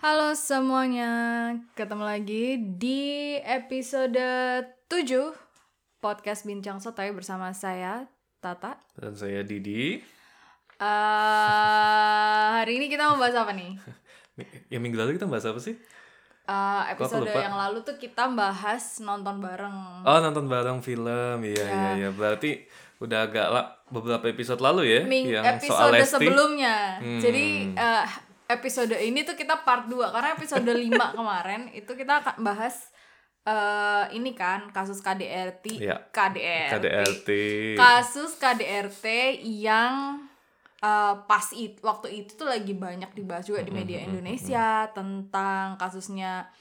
Halo semuanya, ketemu lagi di episode 7 podcast Bincang Sotoy bersama saya, Tata. Dan saya Didi. Eh, hari ini kita mau bahas apa nih? Ya minggu lalu kita bahas apa sih? Eh, aku episode yang lalu tuh kita bahas nonton bareng. Oh nonton bareng film, iya iya iya. Berarti udah agak lah beberapa episode lalu ya Ming yang soal episode Lesti. sebelumnya. Hmm. Jadi eh, episode ini tuh kita part 2 karena episode 5 kemarin itu kita akan bahas eh ini kan kasus KDRT, Iya. KDRT. KDRT. kasus KDRT yang uh, pas it, waktu itu tuh lagi banyak dibahas juga di media Indonesia tentang kasusnya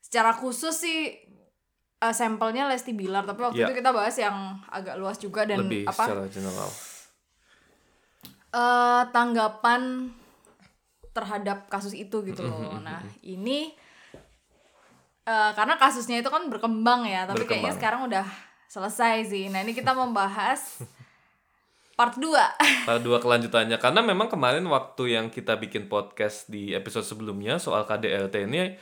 secara khusus sih uh, sampelnya Lesti Bilar tapi waktu Ya. itu kita bahas yang agak luas juga dan Lebih apa secara general. uh, tanggapan terhadap kasus itu gitu loh. Nah, ini uh, karena kasusnya itu kan berkembang ya, tapi kayaknya Berkembang. sekarang udah selesai sih. Nah, ini kita membahas part 2. Pada dua kelanjutannya karena memang kemarin waktu yang kita bikin podcast di episode sebelumnya soal KDRT ini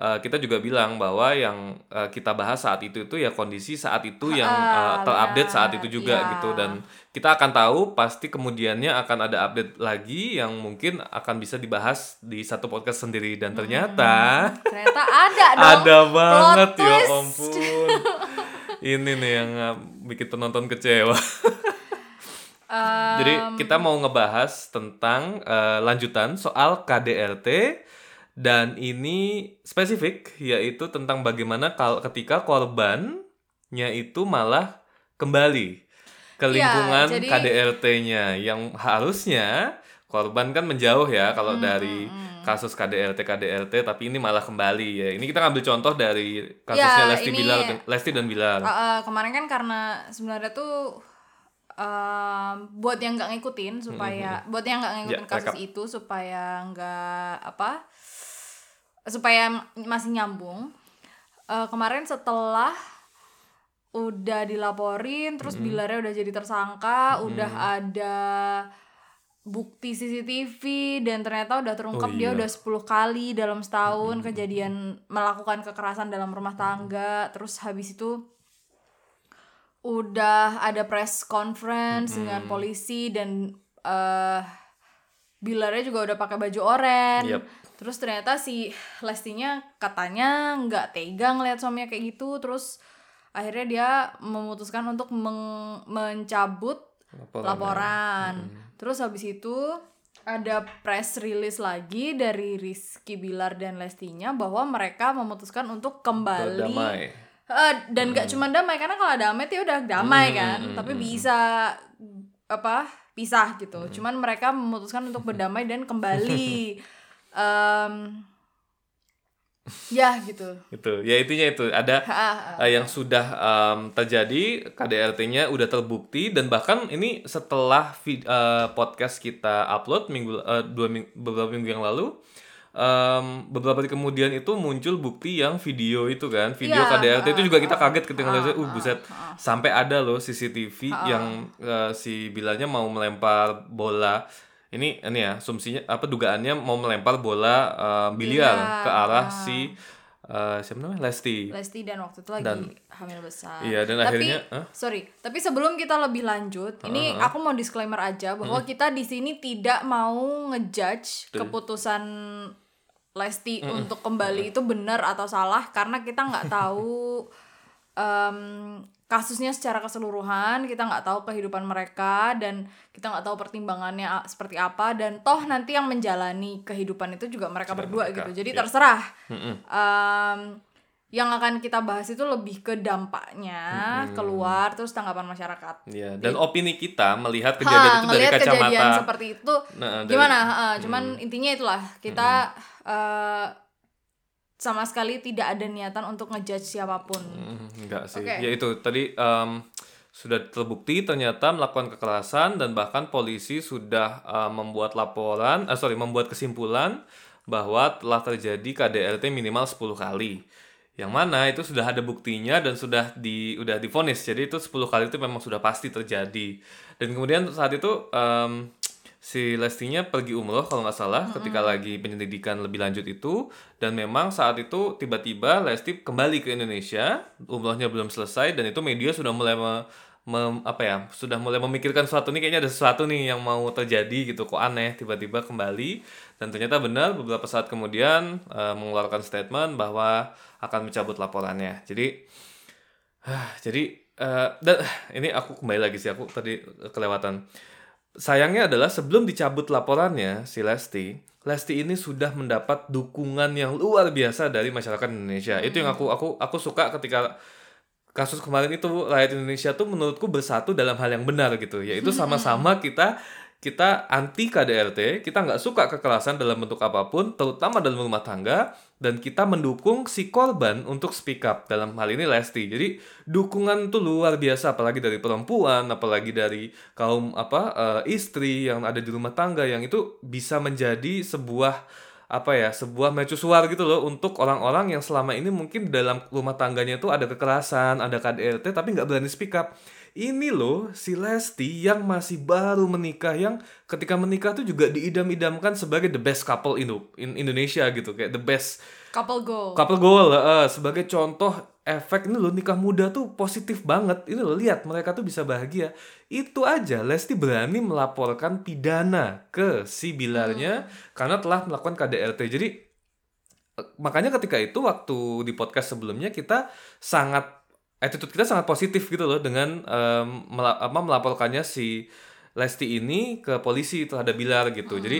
eh, kita juga bilang bahwa yang eh, kita bahas saat itu itu ya kondisi saat itu yang eh, terupdate saat benar. itu juga Iya. gitu dan kita akan tahu pasti kemudiannya akan ada update lagi yang mungkin akan bisa dibahas di satu podcast sendiri dan ternyata Ternyata ada dong. ada banget ya ampun ini nih yang bikin penonton kecewa Um, Jadi kita mau ngebahas tentang eh, lanjutan soal KDRT dan ini spesifik yaitu tentang bagaimana kal ketika korbannya itu malah kembali ke Iya, lingkungan jadi- KDRT-nya yang harusnya korban kan menjauh ya kalau Hmm, dari kasus KDRT KDRT tapi ini malah kembali ya. Ini kita ngambil contoh dari kasusnya Ya, Lesti ini- Bilar Lesti dan Bilar. Uh, uh, kemarin kan karena sebenarnya tuh um, buat yang nggak ngikutin supaya buat yang nggak ngikutin Ya, kasus rekap. itu supaya nggak apa supaya masih nyambung Uh, kemarin setelah udah dilaporin terus Bilarnya udah jadi tersangka udah ada bukti CCTV dan ternyata udah terungkap Oh, dia iya. udah 10 kali dalam setahun kejadian melakukan kekerasan dalam rumah tangga. Terus habis itu udah ada press conference dengan polisi dan eh Bilarnya juga udah pakai baju oranye. Yep. Terus ternyata si Lestinya katanya nggak tega ngeliat suaminya kayak gitu. Terus akhirnya dia memutuskan untuk meng- mencabut Laporan, laporan. Terus habis itu ada press release lagi dari Rizky Bilar dan Lestinya bahwa mereka memutuskan untuk kembali. Berdamai. Eh, dan gak cuma damai karena kalau damai tuh ya udah damai kan, tapi bisa apa pisah gitu. Cuman mereka memutuskan untuk berdamai dan kembali em, ya gitu. Itu, ya intinya itu. Ada eh, yang sudah em, terjadi KDRT-nya udah terbukti dan bahkan ini setelah vid- eh, podcast kita upload minggu eh, dua ming- beberapa minggu yang lalu em, beberapa hari kemudian itu muncul bukti yang video itu kan video Iya, KDRT itu ah, juga kita kaget ketika ngeliatnya uh ah, buset ah. sampai ada loh CCTV yang eh, si bilanya mau melempar bola ini ini ya asumsinya apa dugaannya mau melempar bola eh, biliar Biliar, ke arah ah. si eh, siapa namanya? Lesti. Lesti dan waktu itu lagi Dan- hamil besar. Iya, dan tapi, akhirnya, hah? sorry, tapi sebelum kita lebih lanjut, ini aku mau disclaimer aja bahwa kita di sini tidak mau ngejudge keputusan Lesti untuk kembali itu benar atau salah karena kita nggak tahu em, kasusnya secara keseluruhan, kita nggak tahu kehidupan mereka dan kita nggak tahu pertimbangannya seperti apa dan toh nanti yang menjalani kehidupan itu juga mereka berdua mereka, gitu. Jadi iya. terserah. Em, yang akan kita bahas itu lebih ke dampaknya keluar terus tanggapan masyarakat. Iya, dan opini kita melihat Ha, kejadian itu dari kacamata kejadian seperti itu Nah, dari- gimana? Ha, cuman intinya itulah kita eh, sama sekali tidak ada niatan untuk ngejudge siapa pun. Mm, enggak sih. Oke. Ya itu tadi em, sudah terbukti ternyata melakukan kekerasan dan bahkan polisi sudah eh, membuat laporan, eh, sorry, membuat kesimpulan bahwa telah terjadi KDRT minimal 10 kali. Yang mana itu sudah ada buktinya dan sudah di udah divonis. Jadi itu 10 kali itu memang sudah pasti terjadi. Dan kemudian saat itu em, si Lestinya pergi umroh kalau nggak salah mm-hmm. ketika lagi penyelidikan lebih lanjut itu. Dan memang saat itu tiba-tiba Lesti kembali ke Indonesia. Umrohnya belum selesai dan itu media sudah mulai me, mem, apa ya sudah mulai memikirkan sesuatu nih kayaknya ada sesuatu nih yang mau terjadi gitu kok aneh tiba-tiba kembali. Dan ternyata benar beberapa saat kemudian uh, mengeluarkan statement bahwa akan mencabut laporannya. Jadi uh, jadi uh, dan ini aku kembali lagi sih aku tadi kelewatan sayangnya adalah sebelum dicabut laporannya si Lesti Lesti ini sudah mendapat dukungan yang luar biasa dari masyarakat Indonesia. Hmm. Itu yang aku aku aku suka ketika kasus kemarin itu rakyat Indonesia tuh menurutku bersatu dalam hal yang benar gitu yaitu sama-sama kita kita anti KDRT kita nggak suka kekerasan dalam bentuk apa pun terutama dalam rumah tangga dan kita mendukung si korban untuk speak up. Dalam hal ini Lesti. Jadi dukungan tuh luar biasa apalagi dari perempuan apalagi dari kaum apa uh, istri yang ada di rumah tangga yang itu bisa menjadi sebuah apa ya sebuah mercusuar gitu loh untuk orang-orang yang selama ini mungkin dalam rumah tangganya itu ada kekerasan ada KDRT tapi nggak berani speak up ini loh si Lesti yang masih baru menikah yang ketika menikah tuh juga diidam-idamkan sebagai the best couple in, in Indonesia gitu kayak the best couple goal. Couple goal uh, sebagai contoh efek ini loh nikah muda tuh positif banget. Ini loh lihat mereka tuh bisa bahagia. Itu aja Lesti berani melaporkan pidana ke si Bilarnya hmm. karena telah melakukan KDRT jadi eh, makanya ketika itu waktu di podcast sebelumnya kita sangat attitude kita sangat positif gitu loh dengan um, melaporkannya si Lesti ini ke polisi terhadap Bilar gitu hmm. jadi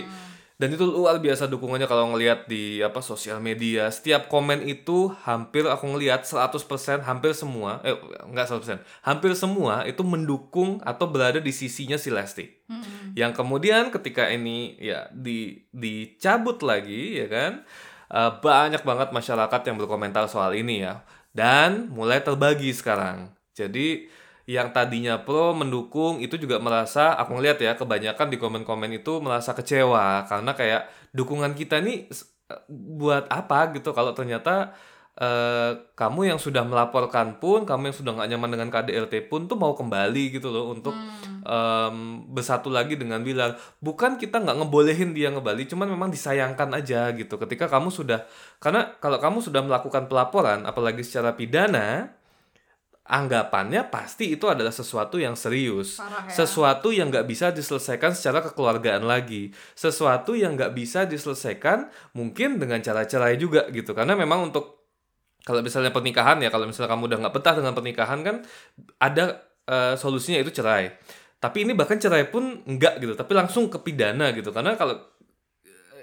dan itu luar biasa dukungannya kalau ngelihat di apa sosial media setiap komen itu hampir aku ngelihat 100% hampir semua eh enggak 100% hampir semua itu mendukung atau berada di sisinya si Lesti hmm. yang kemudian ketika ini ya di dicabut lagi ya kan uh, banyak banget masyarakat yang berkomentar soal ini ya dan mulai terbagi sekarang. Jadi yang tadinya pro mendukung itu juga merasa aku ngeliat ya kebanyakan di komen-komen itu merasa kecewa. Karena kayak dukungan kita nih buat apa gitu. Kalau ternyata uh, kamu yang sudah melaporkan pun kamu yang sudah nggak nyaman dengan KDRT pun tuh mau kembali gitu loh untuk hmm. um, bersatu lagi dengan Bilal. Bukan kita nggak ngebolehin dia kembali cuman memang disayangkan aja gitu. Ketika kamu sudah karena kalau kamu sudah melakukan pelaporan apalagi secara pidana anggapannya pasti itu adalah sesuatu yang serius, Parah, ya? sesuatu yang nggak bisa diselesaikan secara kekeluargaan lagi, sesuatu yang nggak bisa diselesaikan mungkin dengan cara cerai juga gitu, karena memang untuk kalau misalnya pernikahan ya, kalau misalnya kamu udah nggak betah dengan pernikahan kan ada uh, solusinya itu cerai, tapi ini bahkan cerai pun enggak gitu, tapi langsung ke pidana gitu, karena kalau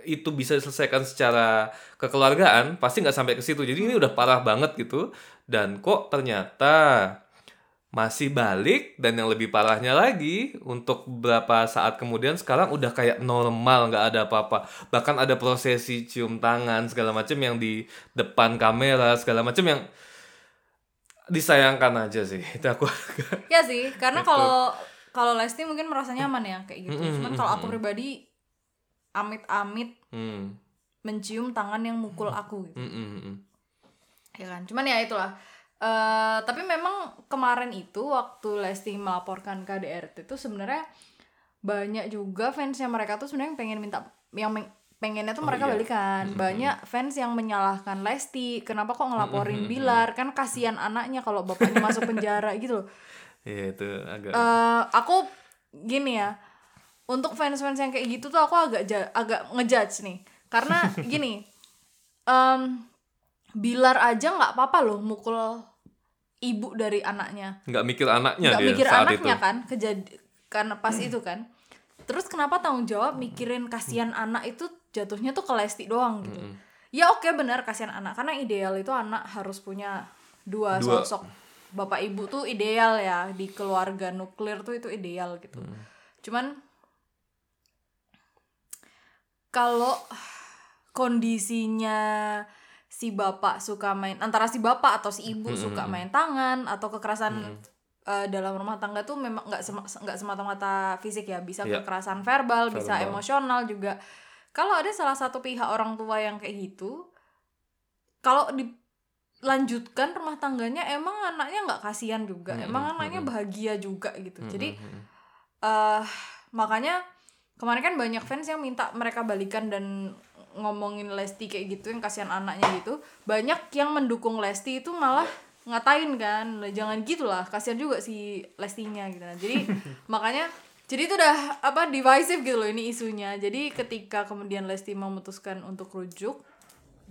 itu bisa diselesaikan secara kekeluargaan pasti nggak sampai ke situ. Jadi ini udah parah banget gitu. Dan kok ternyata masih balik dan yang lebih parahnya lagi untuk beberapa saat kemudian sekarang udah kayak normal nggak ada apa-apa. Bahkan ada prosesi cium tangan segala macam yang di depan kamera segala macam yang disayangkan aja sih. Itu aku ya sih karena kalau kalau Lesti mungkin merasa nyaman ya kayak gitu. Cuman kalau aku pribadi amit-amit mm. mencium tangan yang mukul aku gitu. Ya kan? Cuman ya itulah uh, tapi memang kemarin itu waktu Lesti melaporkan KDRT itu sebenarnya banyak juga fansnya mereka tuh sebenarnya pengen minta yang pengennya tuh oh, mereka iya. balikan mm-hmm. banyak fans yang menyalahkan Lesti kenapa kok ngelaporin mm-hmm. Bilar kan kasihan anaknya kalau bapaknya masuk penjara gitu loh Iya itu agak uh, aku gini ya untuk fans-fans yang kayak gitu tuh aku agak agak ngejudge nih karena gini um, Bilar aja nggak apa-apa loh mukul ibu dari anaknya. Nggak mikir anaknya nggak mikir saat anaknya itu. kan kejadi karena pas hmm. itu kan. Terus kenapa tanggung jawab mikirin kasihan hmm. anak itu jatuhnya tuh ke Lesti doang gitu. Hmm. Ya oke okay, benar kasihan anak karena ideal itu anak harus punya dua, dua. sosok bapak ibu tuh ideal ya di keluarga nuklir tuh itu ideal gitu. Hmm. Cuman kalau kondisinya si bapak suka main antara si bapak atau si ibu hmm, suka hmm, main tangan atau kekerasan hmm. uh, dalam rumah tangga tuh memang nggak sem nggak semata-mata fisik ya bisa yeah. kekerasan verbal, verbal. bisa emosional juga. Kalau ada salah satu pihak orang tua yang kayak gitu kalau dilanjutkan rumah tangganya emang anaknya nggak kasihan juga hmm, emang anaknya bahagia juga gitu. Jadi uh, makanya kemarin kan banyak fans yang minta mereka balikan dan ngomongin Lesti kayak gitu yang kasihan anaknya gitu banyak yang mendukung Lesti itu malah ngatain kan jangan gitulah kasihan juga si Lestinya gitu nah, jadi makanya jadi itu udah apa divisive gitu loh ini isunya. Jadi ketika kemudian Lesti memutuskan untuk rujuk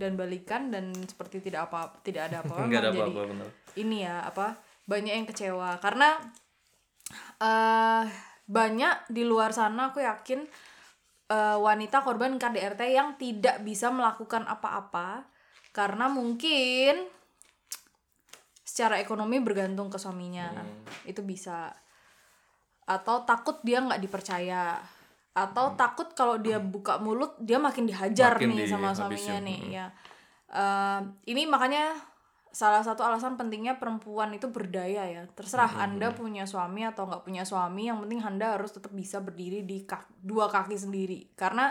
dan balikan dan seperti tidak apa tidak ada apa-apa ada jadi apa-apa, benar. ini ya apa banyak yang kecewa. Karena eh banyak di luar sana aku yakin eh, wanita korban KDRT yang tidak bisa melakukan apa-apa karena mungkin secara ekonomi bergantung ke suaminya. Itu bisa. Atau takut dia nggak dipercaya. Atau takut kalau dia buka mulut dia makin dihajar Makin nih sama dihabisin, suaminya nih mm. ya. Eh, ini makanya salah satu alasan pentingnya perempuan itu berdaya ya. Terserah anda punya suami atau nggak punya suami yang penting anda harus tetap bisa berdiri di kak- dua kaki sendiri. Karena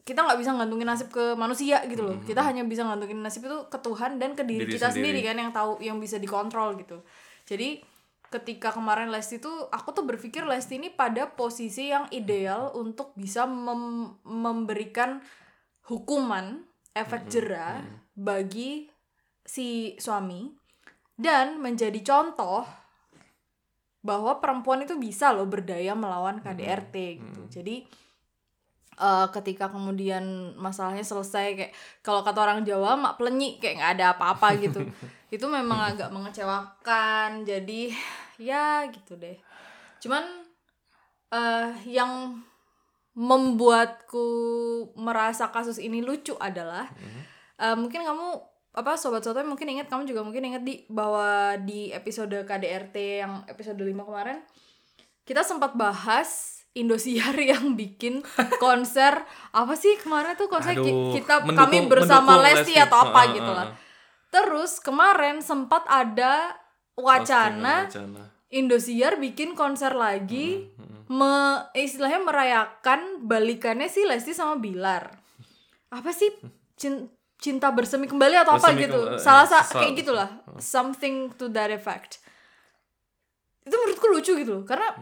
kita nggak bisa ngantungin nasib ke manusia gitu loh. Kita hanya bisa ngantungin nasib itu ke Tuhan dan ke diri, Diri kita sendiri. sendiri kan yang tahu yang bisa dikontrol gitu. Jadi ketika kemarin Lesti tuh aku tuh berpikir Lesti ini pada posisi yang ideal untuk bisa mem- memberikan hukuman efek jerah bagi si suami dan menjadi contoh bahwa perempuan itu bisa loh berdaya melawan KDRT gitu. Jadi eh, ketika kemudian masalahnya selesai kayak kalau kata orang Jawa mak plenyi kayak nggak ada apa-apa gitu. itu memang agak mengecewakan. Jadi ya gitu deh. Cuman eh yang membuatku merasa kasus ini lucu adalah eh, mungkin kamu apa sobat-sobat mungkin ingat kamu juga mungkin ingat di bahwa di episode KDRT yang episode 5 kemarin kita sempat bahas Indosiar yang bikin konser apa sih kemarin tuh konser Aduh, kita kami mendukung- bersama mendukung Lesti Lesti. atau apa Heeh, gitu lah. Terus kemarin sempat ada wacana Wacana. Indosiar bikin konser lagi me, istilahnya merayakan balikannya si Lesti sama Bilar. Apa sih cin- cinta bersemi kembali atau apa Bersemi gitu. kembali, eh, Salah sa kayak gitulah. Something to that effect. Itu menurutku lucu gitu loh. Karena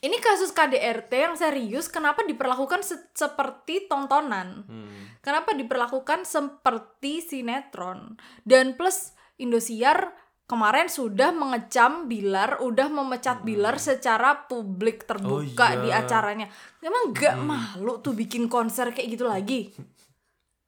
ini kasus KDRT yang serius kenapa diperlakukan se- seperti tontonan? Hmm. Kenapa diperlakukan seperti sinetron? Dan plus Indosiar kemarin sudah mengecam Bilar, udah memecat Bilar secara publik terbuka Hmm. Oh, iya. di acaranya. Emang gak malu tuh bikin konser kayak gitu lagi?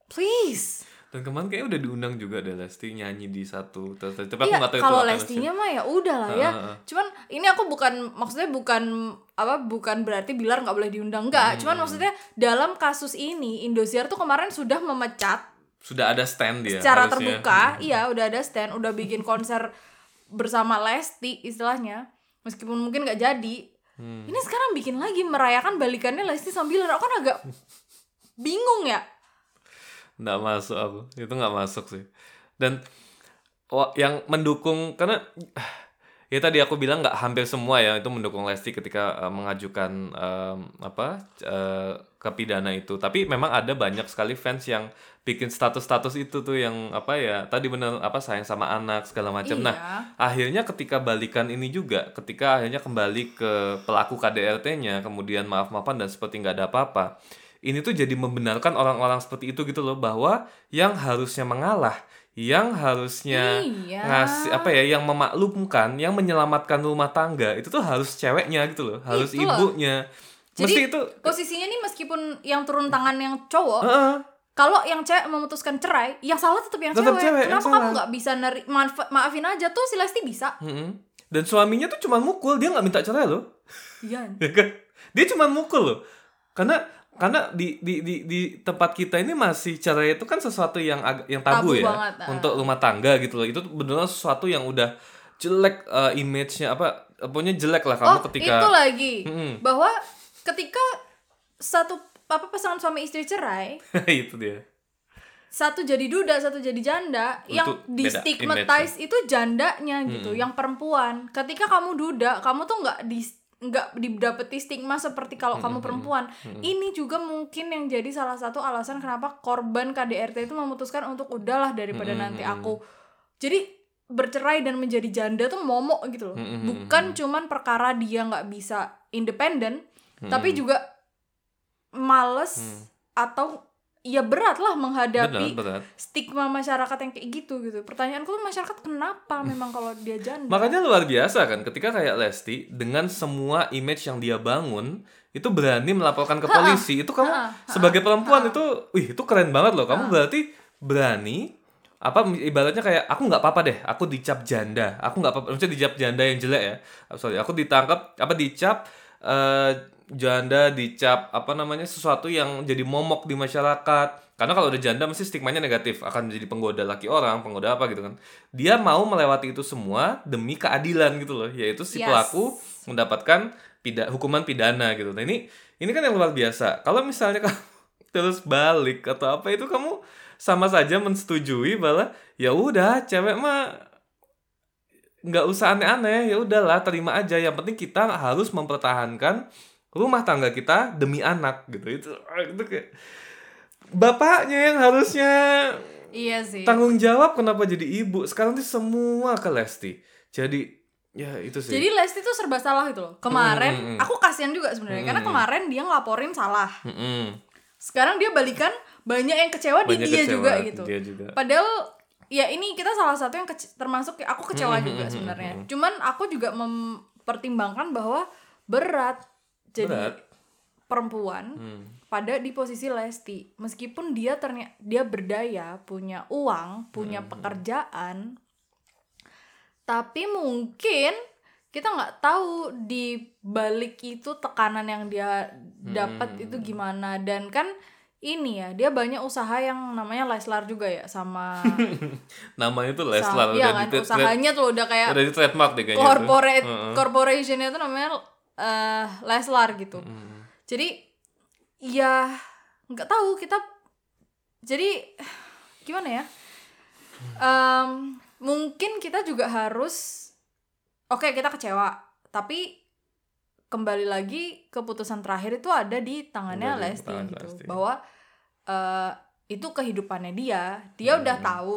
Please. Dan kemarin kayaknya udah diundang juga deh Lesti nyanyi di satu. Tapi aku Iya, nggak tahu kalau Lestinya mah ya udah lah ya. Cuman ini aku bukan maksudnya bukan apa bukan berarti Bilar nggak boleh diundang enggak. Cuman Hmm. maksudnya dalam kasus ini Indosiar tuh kemarin sudah memecat Sudah ada stand dia. secara harusnya. terbuka iya udah ada stand udah bikin konser bersama Lesti istilahnya. Meskipun mungkin nggak jadi. Hmm. ini sekarang bikin lagi merayakan balikannya Lesti sama Bilar aku kan agak bingung ya? Nggak masuk aku. Itu nggak masuk sih. Dan yang mendukung karena ya tadi aku bilang nggak hampir semua ya itu mendukung Lesti ketika eh, mengajukan em, apa eh, ke pidana itu. Tapi memang ada banyak sekali fans yang bikin status-status itu tuh yang apa ya tadi bener apa sayang sama anak segala macam nah Iya. akhirnya ketika balikan ini juga ketika akhirnya kembali ke pelaku KDRT-nya kemudian maaf-maafan dan seperti nggak ada apa-apa ini tuh jadi membenarkan orang-orang seperti itu gitu loh bahwa yang harusnya mengalah yang harusnya Iya. ngasih apa ya yang memaklumkan yang menyelamatkan rumah tangga itu tuh harus ceweknya gitu loh harus Itu loh. ibunya jadi mesti itu posisinya nih meskipun yang turun tangan yang cowok Heeh. Kalau yang cewek memutuskan cerai yang salah tetap yang Tetap cewek, kenapa kamu nggak bisa neri maaf- maafin aja tuh si Lesti bisa? Mm-mm. dan suaminya tuh cuma mukul dia nggak minta cerai loh. Iya. Ya kan? Dia cuma mukul loh. Karena karena di di di di tempat kita ini masih cerai itu kan sesuatu yang yang tabu, Tabu ya. banget, ah. untuk rumah tangga gitu loh. Itu beneran sesuatu yang udah jelek eh, image-nya apa pokoknya jelek lah kamu oh ketika itu lagi. Mm-mm. bahwa ketika satu apa pasangan suami istri cerai. Itu dia. Satu jadi duda satu jadi janda. Itu yang di stigmatize itu jandanya gitu yang perempuan. Ketika kamu duda kamu tuh nggak di nggak didapeti stigma seperti kalau kamu perempuan. Ini juga mungkin yang jadi salah satu alasan kenapa korban KDRT itu memutuskan untuk udahlah daripada nanti aku jadi bercerai dan menjadi janda tuh momok gitu loh. Bukan cuman perkara dia nggak bisa independen, tapi juga males atau ya berat lah menghadapi Benar, benar. stigma masyarakat yang kayak gitu gitu. Pertanyaanku tuh masyarakat kenapa memang kalau dia janda? Makanya luar biasa kan ketika kayak Lesti dengan semua image yang dia bangun itu berani melaporkan ke polisi. Itu kamu ha, sebagai perempuan itu wih itu keren banget loh. Kamu berarti berani apa ibaratnya kayak aku nggak apa-apa deh, aku dicap janda. Aku nggak apa-apa maksudnya dicap janda yang jelek ya. Sorry, aku ditangkap apa dicap eh, janda dicap apa namanya sesuatu yang jadi momok di masyarakat. Karena kalau udah janda mesti stigmanya negatif, akan menjadi penggoda laki orang, penggoda apa gitu kan. Dia mau melewati itu semua demi keadilan gitu loh, yaitu si Yes. pelaku mendapatkan pida hukuman pidana gitu. Nah ini ini kan yang luar biasa. Kalau misalnya kamu terus balik atau apa itu kamu sama saja mensetujui bahwa ya udah cewek mah nggak usah aneh-aneh ya udahlah terima aja yang penting kita harus mempertahankan rumah tangga kita demi anak gitu itu itu kayak bapaknya yang harusnya Iya sih. tanggung jawab kenapa jadi ibu sekarang tuh semua ke Lesti jadi ya itu sih Jadi Lesti tuh serba salah gitu loh. Kemarin Hmm, hmm, aku kasihan juga sebenarnya karena kemarin dia ngelaporin salah. Mm-mm. Sekarang dia balikan banyak yang kecewa di Banyak dia kecewa juga di gitu. dia juga. Padahal ya ini kita salah satu yang kece- termasuk aku kecewa juga sebenarnya. Cuman aku juga mempertimbangkan bahwa berat jadi Berat. perempuan pada di posisi Lesti. Meskipun dia ternyata dia berdaya, punya uang, punya pekerjaan, tapi mungkin kita nggak tahu di balik itu tekanan yang dia dapat itu gimana dan kan ini ya dia banyak usaha yang namanya Leslar juga ya sama namanya tuh sama Leslar iya udah kan di usahanya tuh udah kayak udah di trademark deh kayaknya corporate Heeh. corporationnya tuh namanya eh, Leslar gitu. Jadi ya nggak tahu kita jadi gimana ya Em, mungkin kita juga harus oke kita kecewa tapi kembali lagi keputusan terakhir itu ada di tangannya Lesti tangan gitu. Lesti. bahwa eh, itu kehidupannya dia. Dia udah Hmm. tahu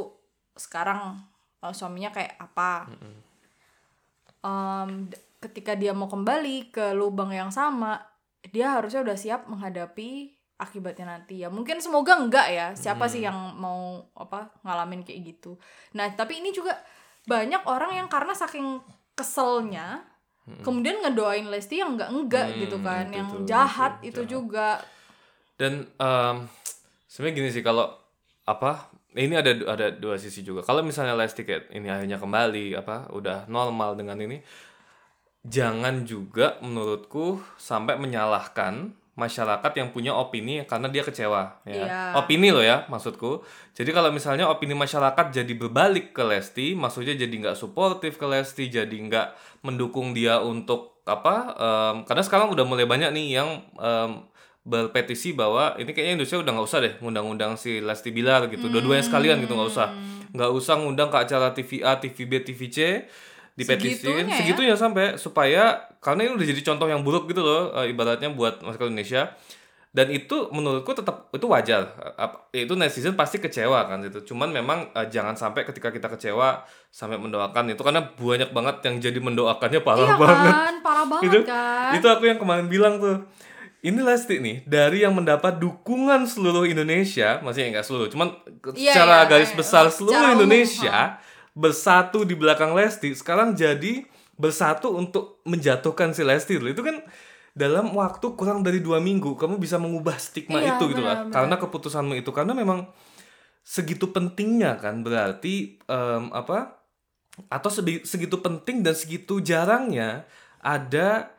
sekarang eh, suaminya kayak apa. Hmm. D- ketika dia mau kembali ke lubang yang sama dia harusnya udah siap menghadapi akibatnya nanti. Ya mungkin semoga enggak ya. Siapa sih yang mau apa ngalamin kayak gitu. Nah tapi ini juga banyak orang yang karena saking keselnya kemudian ngedoain Lesti yang enggak enggak Hmm, gitu kan itu yang tuh, jahat itu itu juga. Dan em, sebenarnya gini sih kalau apa ini ada ada dua sisi juga. Kalau misalnya Lesti kayak ini akhirnya kembali apa udah normal dengan ini jangan juga menurutku sampai menyalahkan masyarakat yang punya opini karena dia kecewa ya. Iya. opini loh ya maksudku. Jadi kalau misalnya opini masyarakat jadi berbalik ke Lesti maksudnya jadi nggak suportif ke Lesti jadi nggak mendukung dia untuk apa em, karena sekarang udah mulai banyak nih yang em, berpetisi bahwa ini kayaknya Indonesia udah nggak usah deh ngundang-undang si Lesti Bilar gitu. Dua-duanya sekalian gitu nggak usah. Nggak usah ngundang ke acara TV A, TV B, TV C dipetisiin Segitunya ya? segitunya sampai supaya karena ini udah jadi contoh yang buruk gitu loh eh, ibaratnya buat masyarakat Indonesia. Dan itu menurutku tetap itu wajar. Itu netizen pasti kecewa kan itu cuman memang eh, jangan sampai ketika kita kecewa sampai mendoakan itu karena banyak banget yang jadi mendoakannya parah iya banget. kan? Parah banget itu kan? itu aku yang kemarin bilang tuh. Ini Lesti nih dari yang mendapat dukungan seluruh Indonesia maksudnya nggak seluruh cuman Iya, secara iya, garis iya. besar Secara seluruh umum, Indonesia bersatu di belakang Lesti sekarang jadi bersatu untuk menjatuhkan si Lesti itu kan dalam waktu kurang dari dua minggu kamu bisa mengubah stigma Iya, itu gitu lah karena keputusanmu itu karena memang segitu pentingnya kan berarti em, apa atau segitu penting dan segitu jarangnya ada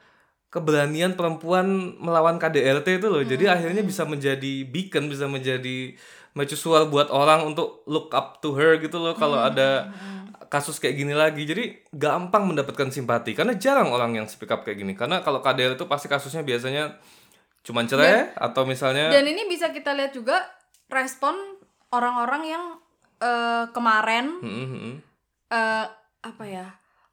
keberanian perempuan melawan KDRT itu loh. Jadi akhirnya bisa menjadi beacon, bisa menjadi mercusuar buat orang untuk look up to her gitu loh kalau ada kasus kayak gini lagi. Jadi gampang mendapatkan simpati karena jarang orang yang speak up kayak gini. Karena kalau KDRT itu pasti kasusnya biasanya cuman cerai atau misalnya Dan ini bisa kita lihat juga respon orang-orang yang eh, kemarin Mm, mm, mm. eh, apa ya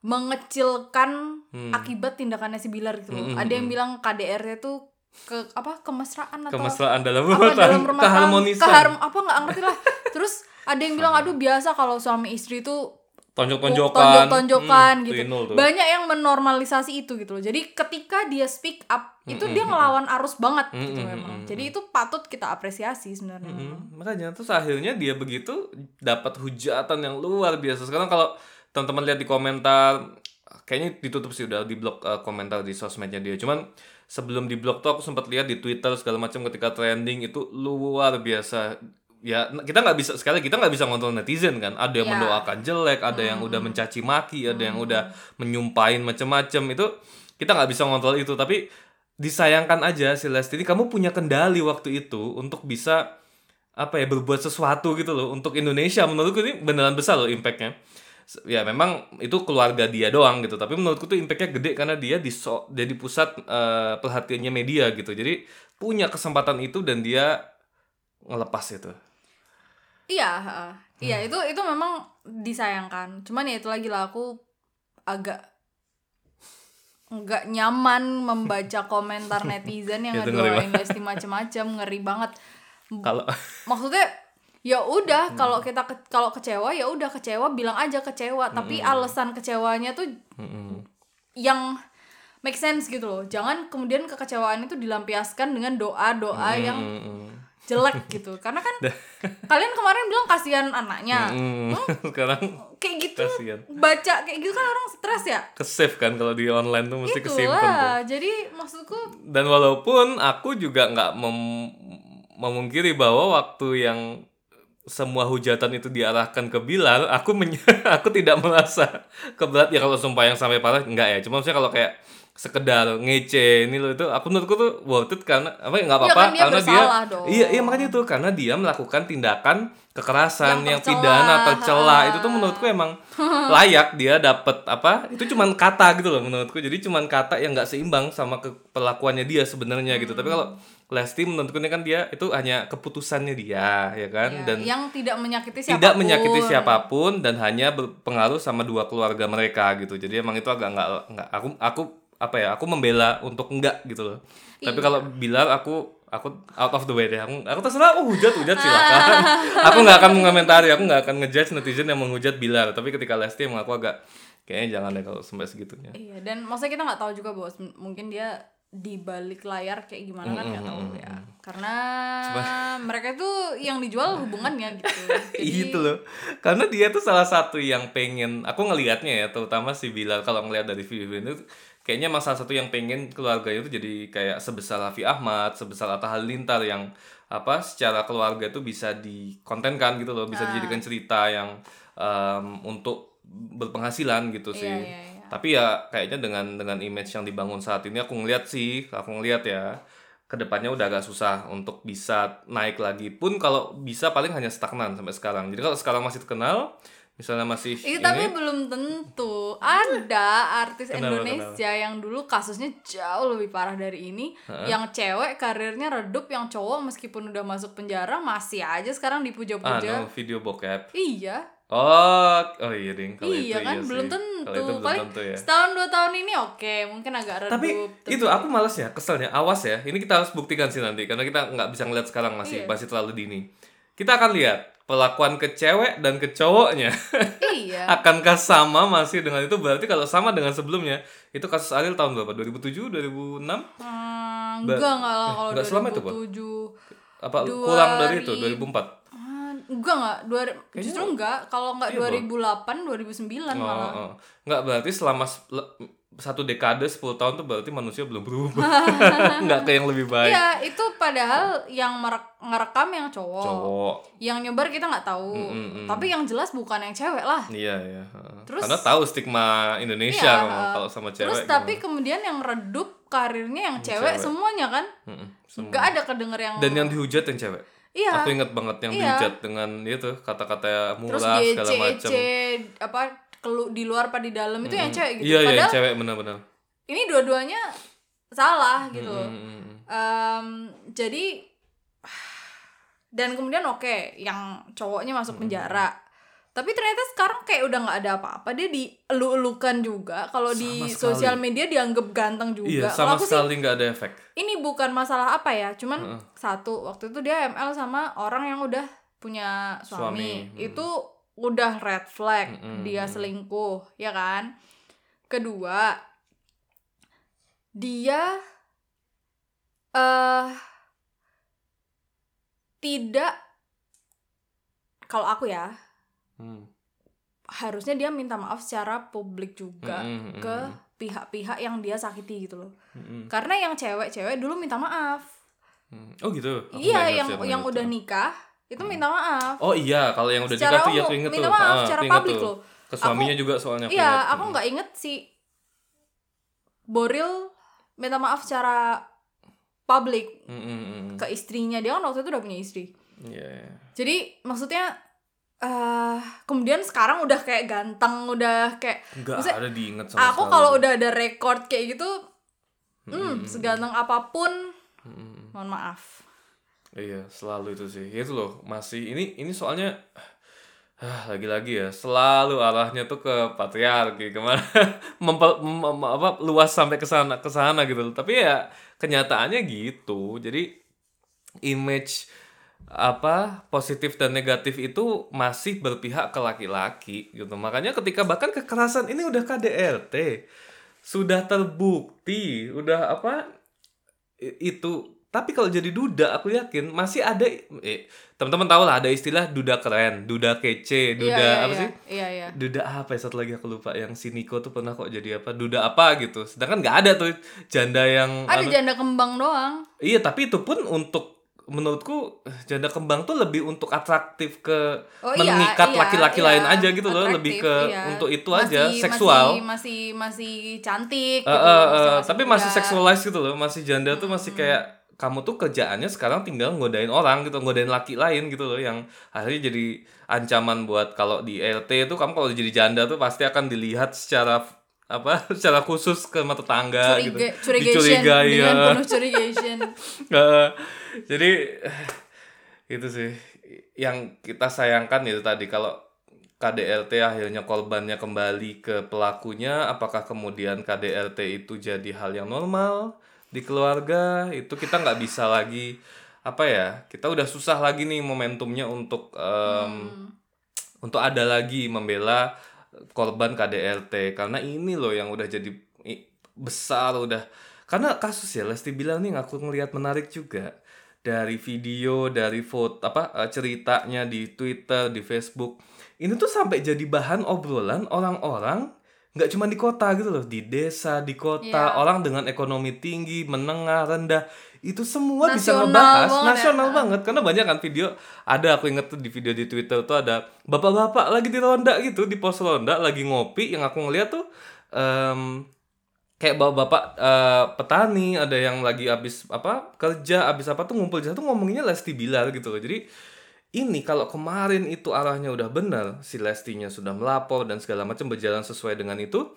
mengecilkan Hmm. akibat tindakannya si Bilar gitu. loh. Ada yang bilang KDR itu ke apa kemesraan atau kemesraan dalam apa rumah dalam tangga, rumah tangga keharmonisan. keharm apa nggak ngerti lah. Terus ada yang bilang aduh biasa kalau suami istri itu tonjok-tonjokan tonjok-tonjokan Hmm, gitu. tuh. Banyak yang menormalisasi itu gitu loh. Jadi ketika dia speak up, itu dia ngelawan arus banget gitu memang. Jadi itu patut kita apresiasi sebenarnya. Hmm, makanya terus akhirnya dia begitu dapat hujatan yang luar biasa sekarang kalau teman-teman lihat di komentar kayaknya ditutup sih udah di blok eh, komentar di sosmednya dia cuman sebelum di blok tuh aku sempat lihat di twitter segala macam ketika trending itu luar biasa. Ya kita nggak bisa sekali kita nggak bisa ngontrol netizen kan. Ada yang Ya. mendoakan jelek ada yang udah mencaci maki ada yang udah menyumpahin macem-macem. Itu kita nggak bisa ngontrol itu tapi disayangkan aja si Lesti ini. Kamu punya kendali waktu itu untuk bisa apa ya berbuat sesuatu gitu loh. Untuk Indonesia menurutku ini beneran besar loh impactnya ya memang itu keluarga dia doang gitu tapi menurutku tuh impactnya gede karena dia di so- jadi pusat eh, perhatiannya media gitu jadi punya kesempatan itu dan dia ngelepas itu Iya, heeh. iya Hmm. itu itu memang disayangkan. Cuman ya itu lagi lah aku agak nggak nyaman membaca komentar netizen yang ngedoain Lesti macem-macem ngeri banget. kalau Maksudnya ya udah kalau kita ke- kalau kecewa ya udah kecewa bilang aja kecewa tapi alasan kecewanya tuh Mm-mm. yang make sense gitu loh. Jangan kemudian kekecewaan itu dilampiaskan dengan doa-doa yang Mm-mm. jelek gitu. Karena kan kalian kemarin bilang kasihan anaknya. Mm. sekarang Kayak gitu Kasihan. baca kayak gitu kan orang stres ya. ke save kan kalau di online tuh mesti kesimpan tuh. Jadi maksudku dan walaupun aku juga nggak mem- memungkiri bahwa waktu yang semua hujatan itu diarahkan ke Bilal, aku men- aku tidak merasa keberat ya kalau sumpah yang sampai parah enggak ya. Cuma maksudnya kalau kayak sekedar ngece ini loh itu aku menurutku tuh worth it karena apa ya nggak Ya apa-apa. kan dia karena dia dong. iya iya makanya itu karena dia melakukan tindakan kekerasan Yang yang, tercela, pidana tercela. Itu tuh menurutku emang layak dia dapat apa itu cuman kata gitu loh menurutku. Jadi cuman kata yang nggak seimbang sama ke perlakuannya dia sebenarnya gitu. Tapi kalau Lesti ini kan dia itu hanya keputusannya dia ya kan? Ya, dan yang tidak menyakiti siapa pun. tidak menyakiti siapa pun dan hanya berpengaruh sama dua keluarga mereka gitu. Jadi emang itu agak nggak nggak aku aku apa ya aku membela untuk enggak gitu loh. Tapi Iya. kalau Bilal aku aku out of the way deh. Aku, aku terserah oh hujat hujat silakan. Aku nggak akan mengomentari aku nggak akan ngejudge netizen yang menghujat Bilal. Tapi ketika Lesti emang aku agak kayaknya jangan deh kalau sampai segitunya. Iya, dan maksudnya kita nggak tahu juga bahwa sem- mungkin dia di balik layar kayak gimana kan nggak tahu ya. Karena mereka itu yang dijual hubungannya gitu. Jadi, itu loh karena dia tuh salah satu yang pengen aku ngelihatnya ya terutama si Bilal kalau ngelihat dari video itu kayaknya emang salah satu yang pengen keluarganya itu jadi kayak sebesar Raffi Ahmad sebesar Atta Halilintar yang apa secara keluarga itu bisa dikontenkan gitu loh bisa dijadikan cerita yang em, untuk berpenghasilan gitu sih Iya, iya, iya. Tapi ya kayaknya dengan dengan image yang dibangun saat ini aku ngeliat sih aku ngeliat ya ke depannya udah agak susah untuk bisa naik lagi. Pun kalau bisa paling hanya stagnan sampai sekarang. Jadi kalau sekarang masih terkenal misalnya masih Iya, ini. tapi belum tentu. Ada artis Kenapa, Indonesia yang dulu kasusnya jauh lebih parah dari ini, yang cewek karirnya redup, yang cowok meskipun udah masuk penjara masih aja sekarang ah dipuja-puja. no video bokep. Iya. Oh oh iya ding kalau iya itu kan iya belum sih. tentu. itu belum Paling tentu ya setahun dua tahun ini oke, mungkin agak redup. tapi terus itu aku males ya keselnya awas ya ini kita harus buktikan sih nanti karena kita nggak bisa ngeliat sekarang masih Iya. masih terlalu dini kita akan lihat perlakuan ke cewek dan ke cowoknya Iya. akankah sama masih dengan itu berarti kalau sama dengan sebelumnya itu kasus Ariel tahun berapa 2007 2006 Hmm, enggak enggak lah kalau enggak selama itu, Pak? 2007. apa Dua kurang dari itu ri- 2004 Ah, enggak enggak, dua, justru enggak. Kalau enggak Iya, Bro. 2008, 2009 oh, malah. oh. nggak berarti selama satu dekade 10 tahun tuh berarti manusia belum berubah nggak ke yang lebih baik Iya, itu padahal yang ngerekam yang cowok. cowok Yang nyebar kita nggak tahu. Tapi yang jelas bukan yang cewek lah. iya iya. Terus- karena tahu stigma Indonesia Iya, kalau- kalau sama cewek Terus tapi kemudian yang redup karirnya yang cewek, cewek. semuanya kan? Mm-mm, semua. Enggak ada kedenger yang dan yang dihujat yang cewek Iya. aku inget banget yang Iya. dihujat dengan itu kata-kata terus murah GC, segala macam apa kelu di luar apa di dalam itu yang cewek gitu. iya iya Padahal yang cewek benar-benar ini dua-duanya salah gitu. Mm-mm. Em, jadi dan kemudian oke yang cowoknya masuk Hmm. penjara tapi ternyata sekarang kayak udah nggak ada apa-apa. Dia dielu-elukan juga. Kalau di sosial media dianggap ganteng juga. Iya sama aku sekali nggak ada efek. ini bukan masalah apa ya. Cuman satu waktu itu dia ML sama orang yang udah punya suami, Suami, hmm. itu udah red flag. Dia selingkuh ya kan? Kedua dia eh tidak kalau aku ya Hmm. harusnya dia minta maaf secara publik juga Mm-mm, ke pihak-pihak yang dia sakiti gitu loh Mm-mm. karena yang cewek-cewek dulu minta maaf Hmm. Oh gitu. Aku iya yang yang udah nikah itu minta maaf Oh iya, kalau yang udah Secara nikah tuh ya aku inget minta tuh. maaf Ah, secara publik loh. Ke suaminya Aku- juga soalnya iya inget. aku nggak inget si Boril minta maaf secara publik Hmm, hmm, hmm, hmm. ke istrinya dia kan waktu itu udah punya istri iya. jadi maksudnya eh kemudian sekarang udah kayak ganteng udah kayak Nggak ada diinget sama aku kalau udah ada record kayak gitu Hmm, hmm, seganteng apa pun hmm, hmm. mohon maaf Iya, selalu itu sih. Itu loh, masih ini ini soalnya ah, lagi-lagi ya, selalu arahnya tuh ke patriarki ke mana memper, mem- mem- apa luas sampai ke sana ke sana gitu loh. Tapi ya kenyataannya gitu. Jadi image apa positif dan negatif itu masih berpihak ke laki-laki gitu. Makanya ketika bahkan kekerasan ini udah KDRT sudah terbukti, udah apa itu. Tapi kalau jadi duda aku yakin masih ada eh, teman-teman tahu lah ada istilah duda keren duda kece duda iya, iya, apa iya, sih? Iya iya. Duda apa ya satu lagi aku lupa yang si Niko tuh pernah kok jadi apa duda apa gitu. Sedangkan nggak ada tuh janda yang ada anu- janda kembang doang. Iya tapi itu pun untuk menurutku janda kembang tuh lebih untuk atraktif ke Oh iya, mengikat iya, laki-laki iya, lain aja gitu loh lebih ke iya. untuk itu Masih- aja seksual masih masih masih cantik Eh, gitu, masih- eh, masih tapi masih muda. seksualize gitu loh masih janda tuh masih kayak kamu tuh kerjaannya sekarang tinggal ngodain orang gitu ngodain laki lain gitu loh yang akhirnya jadi ancaman buat kalau di LT itu kamu kalau jadi janda tuh pasti akan dilihat secara apa secara khusus ke mata tangga gitu. Curiga, curigation dicurigai dengan ya penuh curigation Eh, jadi itu sih. Yang kita sayangkan itu tadi kalau KDRT akhirnya korbannya kembali ke pelakunya apakah kemudian KDRT itu jadi hal yang normal di keluarga? Itu kita nggak bisa lagi apa ya kita udah susah lagi nih momentumnya untuk em, untuk ada lagi membela korban KDRT karena ini loh yang udah jadi besar udah. Karena kasus ya Lesti bilang nih aku ngelihat menarik juga. Dari video dari foto apa eh, ceritanya di Twitter di Facebook. Ini tuh sampai jadi bahan obrolan orang-orang nggak cuma di kota gitu loh. Di desa di kota. Iya. orang dengan ekonomi tinggi menengah rendah itu semua bisa Nasional ngebahas. banget ya. nasional banget. Karena banyak kan video ada aku inget tuh di video di Twitter tuh ada bapak-bapak lagi di ronda gitu di pos ronda lagi ngopi yang aku ngeliat tuh em, kayak bapak-bapak eh, petani ada yang lagi habis apa kerja habis apa tuh ngumpul di satu ngomonginnya Lesti Bilar gitu loh. Jadi ini kalau kemarin itu arahnya udah benar si Lestinya sudah melapor dan segala macam berjalan sesuai dengan itu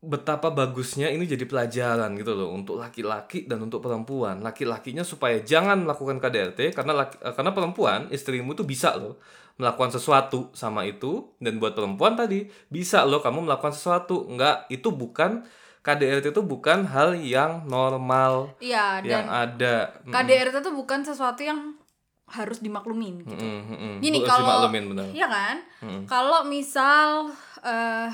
betapa bagusnya ini jadi pelajaran gitu loh untuk laki-laki dan untuk perempuan laki-lakinya supaya jangan melakukan KDRT karena laki, eh, karena perempuan istrimu tuh bisa loh melakukan sesuatu sama itu dan buat perempuan tadi bisa loh kamu melakukan sesuatu nggak itu bukan KDRT itu bukan hal yang normal iya yang dan ada KDRT itu bukan sesuatu yang harus dimaklumin mm, mm, mm, mm. Gini, kalau-. Iya kan? Mm. Kalau misal eh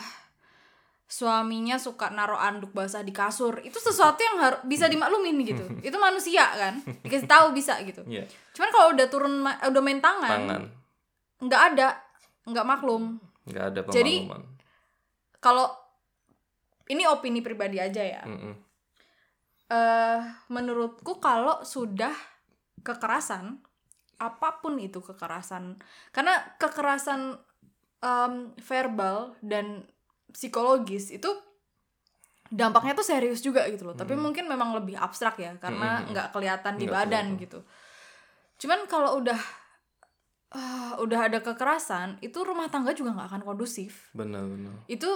suaminya suka naruh anduk basah di kasur, itu sesuatu yang harus bisa dimaklumin gitu. itu manusia kan? Dikasih tahu bisa gitu. Iya, Cuman kalau udah turun ma- udah main tangan, tangan nggak ada, nggak maklum. nggak ada Jadi- pemahaman Kalau ini opini pribadi aja ya. Mm, mm. eh menurutku kalau sudah kekerasan apa pun itu kekerasan karena kekerasan em, verbal dan psikologis itu dampaknya tuh serius juga gitu loh tapi mungkin memang lebih abstrak ya karena Hmm. nggak kelihatan di badan kelihatan. gitu cuman kalau udah ah, udah ada kekerasan itu rumah tangga juga nggak akan kondusif benar benar itu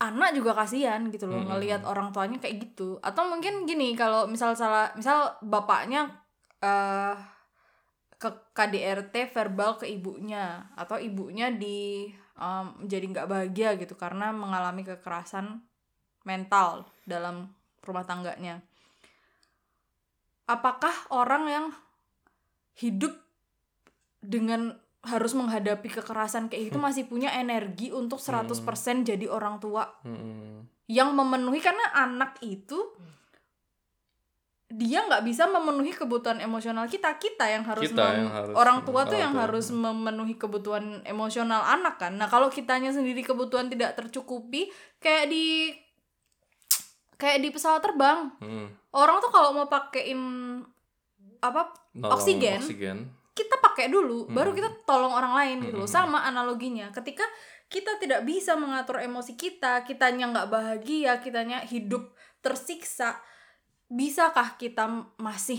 anak juga kasihan gitu loh Mm-mm. ngelihat orang tuanya kayak gitu atau mungkin gini kalau misal salah misal bapaknya eh ke KDRT verbal ke ibunya atau ibunya di em, jadi nggak bahagia gitu karena mengalami kekerasan mental dalam rumah tangganya. Apakah orang yang hidup dengan harus menghadapi kekerasan kayak gitu masih punya energi untuk 100% jadi orang tua Mm-mm. yang memenuhi? Karena anak itu dia nggak bisa memenuhi kebutuhan emosional kita kita yang harus, Kita mem- yang harus- orang tua tuh yang tua. harus memenuhi kebutuhan emosional anak kan nah kalau kitanya sendiri kebutuhan tidak tercukupi kayak di kayak di pesawat terbang Mm. orang tuh kalau mau pakein apa Nolong Oksigen. oksigen. kita pakai dulu baru Hmm. kita tolong orang lain gitu Hmm. sama analoginya ketika kita tidak bisa mengatur emosi kita kitanya nggak bahagia kitanya hidup tersiksa bisakah kita masih?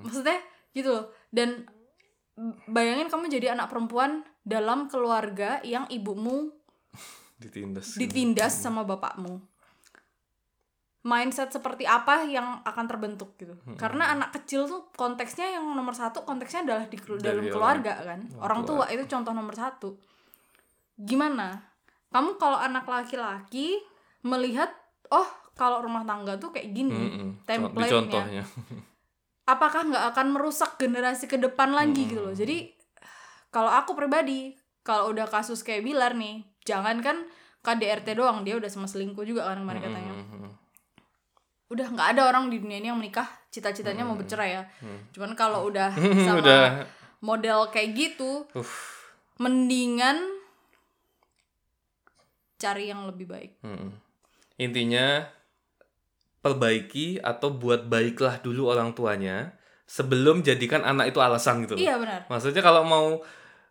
Maksudnya gitu loh. Dan bayangin kamu jadi anak perempuan dalam keluarga yang ibumu ditindas. ditindas sama bapakmu. Mindset seperti apa yang akan terbentuk gitu. Hmm. karena anak kecil tuh konteksnya yang nomor satu konteksnya adalah di kelu- dalam Dari keluarga kan? orang tua itu contoh nomor satu. Gimana? Kamu kalau anak laki-laki melihat oh kalau rumah tangga tuh kayak gini Mm-mm. di template-nya contohnya apakah nggak akan merusak generasi ke depan lagi Hmm. gitu loh jadi kalau aku pribadi kalau udah kasus kayak Bilar nih jangan kan KDRT doang dia udah sama selingkuh juga kan kemarin katanya Mm-mm. udah nggak ada orang di dunia ini yang menikah cita-citanya mau bercerai ya Hmm. cuman kalau udah sama udah model kayak gitu Uff. mendingan cari yang lebih baik Mm-mm. intinya perbaiki atau buat baiklah dulu orang tuanya sebelum jadikan anak itu alasan gitu loh. iya benar Maksudnya kalau mau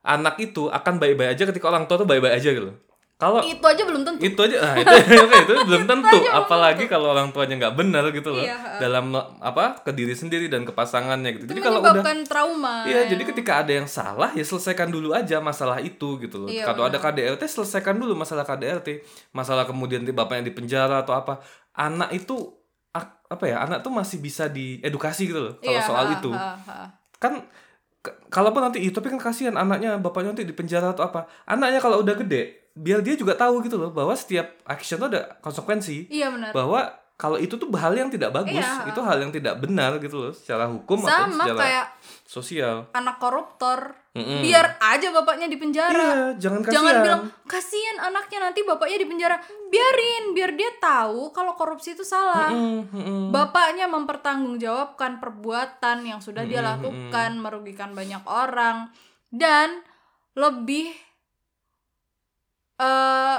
anak itu akan baik-baik aja ketika orang tua tuh baik-baik aja gitu. Kalau itu aja belum tentu itu aja nah, itu, itu belum tentu belum apalagi kalau orang tuanya nggak benar gitu loh Iya, dalam apa ke diri sendiri dan ke pasangannya gitu. itu Jadi kalau udah trauma Iya, jadi ketika ada yang salah ya selesaikan dulu aja masalah itu gitu loh. Iya, Kalau ada. KDRT selesaikan dulu masalah KDRT. Masalah kemudian nanti bapaknya di penjara atau apa. Anak itu apa ya? Anak tuh masih bisa diedukasi gitu loh kalau Iya, soal ha, itu. ha, ha. Kan kalaupun nanti itu tapi kan kasihan anaknya bapaknya nanti di penjara atau apa. Anaknya kalau udah gede biar dia juga tahu gitu loh bahwa setiap action tuh ada konsekuensi iya benar bahwa kalau itu tuh hal yang tidak bagus, Iya. itu hal yang tidak benar gitu loh secara hukum atau sama secara kayak sosial. anak koruptor Mm-mm. biar aja bapaknya di penjara Iya, jangan kasihan. jangan bilang kasihan anaknya nanti bapaknya di penjara biarin biar dia tahu kalau korupsi itu salah Mm, mm-mm. bapaknya mempertanggungjawabkan perbuatan yang sudah dia Mm-mm, lakukan merugikan banyak orang dan lebih eh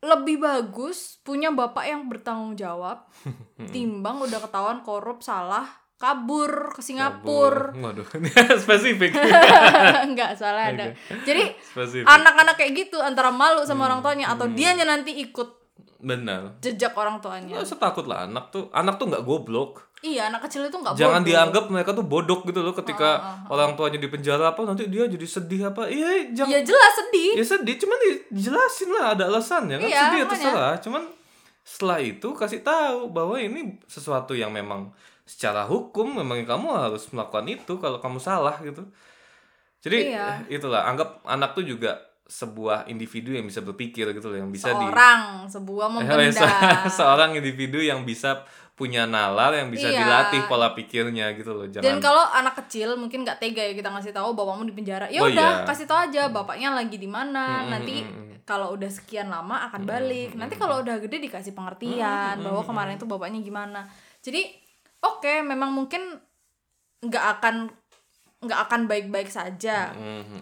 lebih bagus punya bapak yang bertanggung jawab timbang udah ketahuan korup salah kabur ke Singapura Kabur. Waduh, spesifik. nggak salah ada jadi anak-anak kayak gitu antara malu sama orang tuanya atau hmm. dianya nanti ikut Benar. jejak orang tuanya Nggak usah takut lah anak tuh. Anak tuh nggak goblok. Iya anak kecil itu nggak Jangan bodoh. dianggap mereka tuh bodok gitu loh ketika Ah, ah, orang tuanya di penjara apa nanti dia jadi sedih apa. Iya, jangan ya jelas sedih ya sedih cuman dijelasin lah ada alasannya kan Iya, sedih terserah cuman setelah itu kasih tahu bahwa ini sesuatu yang memang secara hukum memang kamu harus melakukan itu kalau kamu salah gitu jadi Iya. eh, itulah anggap anak tuh juga sebuah individu yang bisa berpikir gitu loh yang bisa di seorang sebuah Eh, membenda se- seorang individu yang bisa punya nalar yang bisa Iya. dilatih pola pikirnya gitu loh dan jangan kalau anak kecil mungkin nggak tega ya kita ngasih tahu bapakmu di penjara. Ya Oh, udah iya. kasih tahu aja bapaknya lagi di mana. Mm, nanti mm, mm, mm. kalau udah sekian lama akan balik. nanti kalau udah gede dikasih pengertian bahwa kemarin itu bapaknya gimana. Jadi oke memang mungkin nggak akan nggak akan baik-baik saja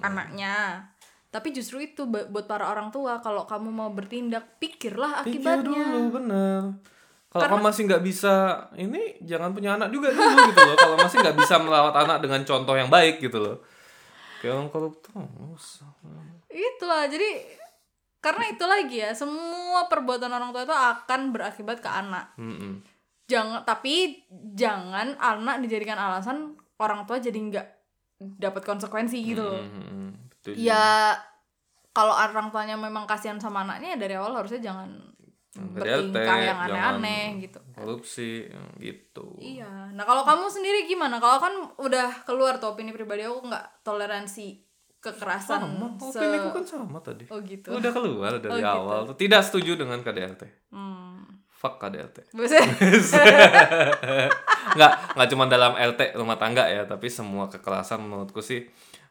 anaknya. Tapi justru itu buat para orang tua kalau kamu mau bertindak pikirlah Pikir akibatnya. dulu bener kalau kamu masih nggak bisa ini jangan punya anak juga dulu gitu loh. Kalau masih nggak bisa merawat anak dengan contoh yang baik gitu loh. Kayak orang koruptor. Itulah jadi karena itu lagi ya semua perbuatan orang tua itu akan berakibat ke anak. Mm-mm. jangan tapi jangan anak dijadikan alasan orang tua jadi nggak dapat konsekuensi gitu loh. Mm-mm. Betul ya kalau orang tuanya memang kasihan sama anaknya ya dari awal harusnya jangan bertingkah RT, yang aneh-aneh gitu. korupsi gitu. Iya. Nah kalau kamu sendiri gimana? Kalau kan udah keluar tuh opini pribadi aku nggak toleransi kekerasan sama se- opini ku kan sama tadi. Oh gitu. Udah keluar dari Oh, gitu. awal tuh. Tidak setuju dengan KDRT hmm. fuck KDRT nggak nggak cuma dalam LT rumah tangga ya tapi semua kekerasan menurutku sih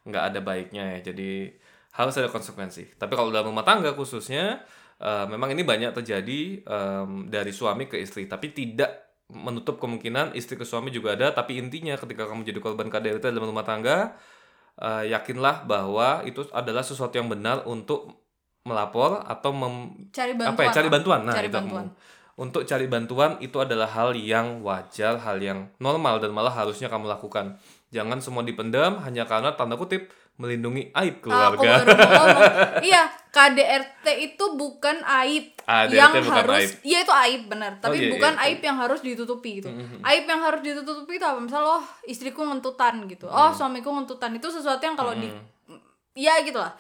nggak ada baiknya ya. Jadi harus ada konsekuensi. Tapi kalau dalam rumah tangga khususnya eh, memang ini banyak terjadi em, dari suami ke istri tapi tidak menutup kemungkinan istri ke suami juga ada. Tapi intinya ketika kamu jadi korban KDRT dalam rumah tangga eh, yakinlah bahwa itu adalah sesuatu yang benar untuk melapor atau mem- cari bantuan apa ya cari bantuan. Nah Cari itu. bantuan. untuk cari bantuan itu adalah hal yang wajar hal yang normal dan malah harusnya kamu lakukan. Jangan semua dipendam hanya karena tanda kutip melindungi aib Ah, aku keluarga baru mau ngomong. iya, KDRT itu bukan aib Ah, yang bukan harus aib. iya itu aib benar, tapi iya, bukan iya. aib yang harus ditutupi gitu. Aib yang harus ditutupi itu apa? Misal oh, istriku ngentutan gitu. Oh, suamiku ngentutan. Itu sesuatu yang kalau di Iya gitu lah.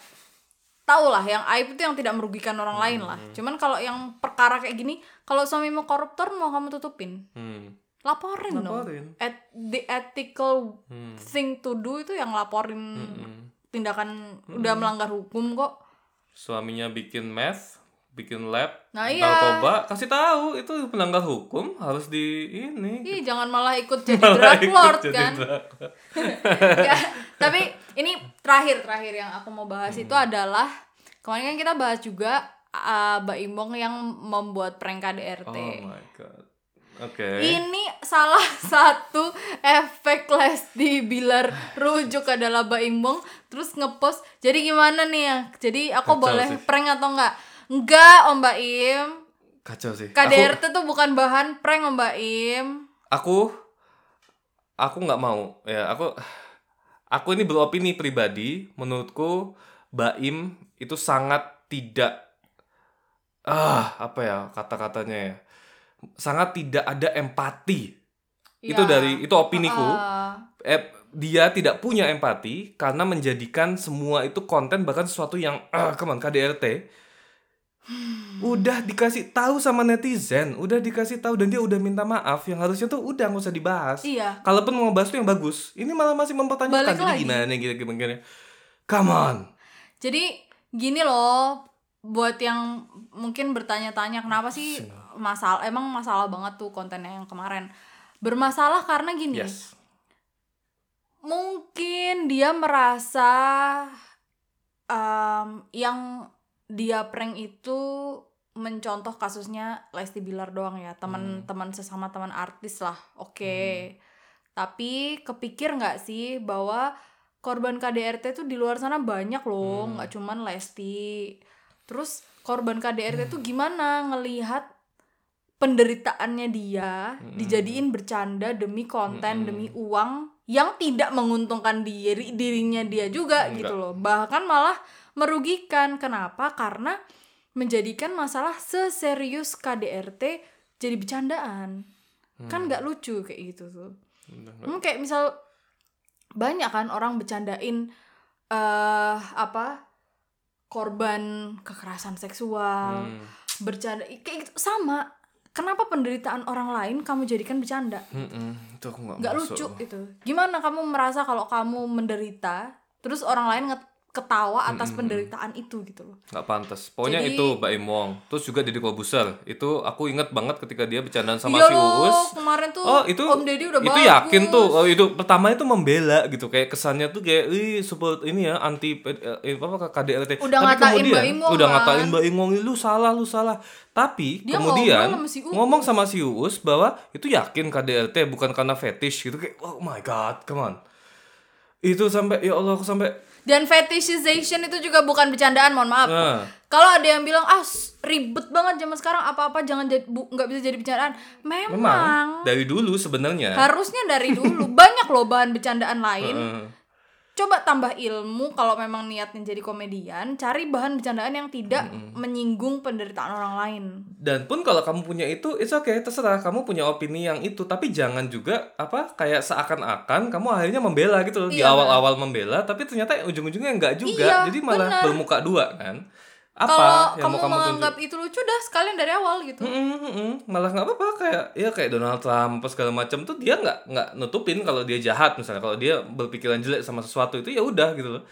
Tahu lah yang aib itu yang tidak merugikan orang lain lah. Cuman kalau yang perkara kayak gini, kalau suamimu koruptor mau kamu tutupin. Hmm. Laporin, Laporin. dong. Et- the ethical Hmm. thing to do itu yang laporin tindakan udah melanggar hukum kok. suaminya bikin math bikin lab Nah, iya. narkoba kasih tahu itu pelanggar hukum harus di ini Ih, jangan malah ikut jadi Malah drug ikut lord jadi kan. drug. Ya, tapi ini terakhir terakhir yang aku mau bahas itu Hmm. adalah kemarin kan kita bahas juga uh, Mbak Imbong yang membuat prank KDRT. oh my god oke Ini salah satu efek Lesti Bilar rujuk adalah Mbak Imbong terus ngepost. Jadi gimana nih ya? Jadi aku Kacau boleh sih. prank atau enggak? Enggak, Om Mbak Im. kacau sih aku KDRT tuh bukan bahan prank, Om Mbak Im. aku aku nggak mau ya aku aku ini beropini pribadi menurutku Baim itu sangat tidak ah apa ya kata-katanya ya sangat tidak ada empati. Itu Ya. dari itu opiniku. Ah, eh, dia tidak punya empati karena menjadikan semua itu konten bahkan sesuatu yang come on, KDRT udah dikasih tahu sama netizen udah dikasih tahu dan dia udah minta maaf yang harusnya tuh udah nggak usah dibahas. Iya. kalaupun mau bahas tuh yang bagus. Ini malah masih mempertanyakan. Balik jadi lagi. gimana gitu gimana come on. Jadi gini loh, buat yang mungkin bertanya-tanya kenapa sih masalah emang masalah banget tuh kontennya yang kemarin. Bermasalah karena gini. yes Mungkin dia merasa em, yang dia prank itu mencontoh kasusnya Lesti Bilar doang ya, teman-teman sesama teman artis lah. Oke. Tapi kepikir nggak sih bahwa korban KDRT tuh di luar sana banyak loh, nggak cuman Lesti. Terus korban KDRT tuh gimana ngelihat penderitaannya dia dijadiin bercanda demi konten demi uang yang tidak menguntungkan diri dirinya dia juga Enggak. gitu loh. Bahkan malah merugikan. Kenapa? Karena menjadikan masalah seserius KDRT jadi bercandaan. Kan nggak lucu kayak gitu tuh. Hmm, kayak misal banyak kan orang bercandain eh apa korban kekerasan seksual Hmm. bercanda kayak gitu. Sama kenapa penderitaan orang lain kamu jadikan bercanda Mm-mm, itu aku nggak nggak masuk. lucu itu gimana kamu merasa kalau kamu menderita terus orang lain nge- ketawa atas penderitaan itu gitu loh. Nggak pantas. Pokoknya Jadi- itu Mbak Imong. Terus juga Deddy Kobuser. Itu aku inget banget ketika dia bercandaan sama Iya si Uus. kemarin tuh Oh itu Om Deddy udah itu bagus. yakin tuh. Oh itu pertama itu membela gitu. Kayak kesannya tuh kayak ih support ini ya anti eh, apa KDRT Udah Tapi ngatain kemudian, Mbak Imong udah kan. ngatain Mbak Imong lu salah lu salah. Tapi Dia kemudian ngobrol sama si Uus. ngomong sama si Uus bahwa itu yakin KDRT bukan karena fetish gitu. Kayak oh my god come on. Itu sampai ya Allah aku sampai dan fetishization itu juga bukan bercandaan mohon maaf. Nah. Kalau ada yang bilang ah ribet banget zaman sekarang apa-apa jangan jadi bu- nggak bisa jadi bercandaan. Memang, memang dari dulu sebenarnya. Harusnya dari dulu. Banyak loh bahan bercandaan lain. Heeh. Coba tambah ilmu kalau memang niatnya jadi komedian cari bahan bercandaan yang tidak menyinggung penderitaan orang lain. Dan pun kalau kamu punya itu, it's okay, terserah. Kamu punya opini yang itu, tapi jangan juga apa kayak seakan-akan kamu akhirnya membela gitu loh. Di Iya, awal-awal membela, tapi ternyata ujung-ujungnya enggak juga, Iya, jadi malah benar. bermuka dua kan? Kalau Apa yang kamu kamu menganggap tunjuk? itu lucu dah sekalian dari awal gitu. Mm-mm, mm-mm. malah nggak apa-apa kayak ya kayak Donald Trump apa segala macam tuh dia nggak nggak nutupin kalau dia jahat misalnya. Kalau dia berpikiran jelek sama sesuatu itu ya udah gitu loh.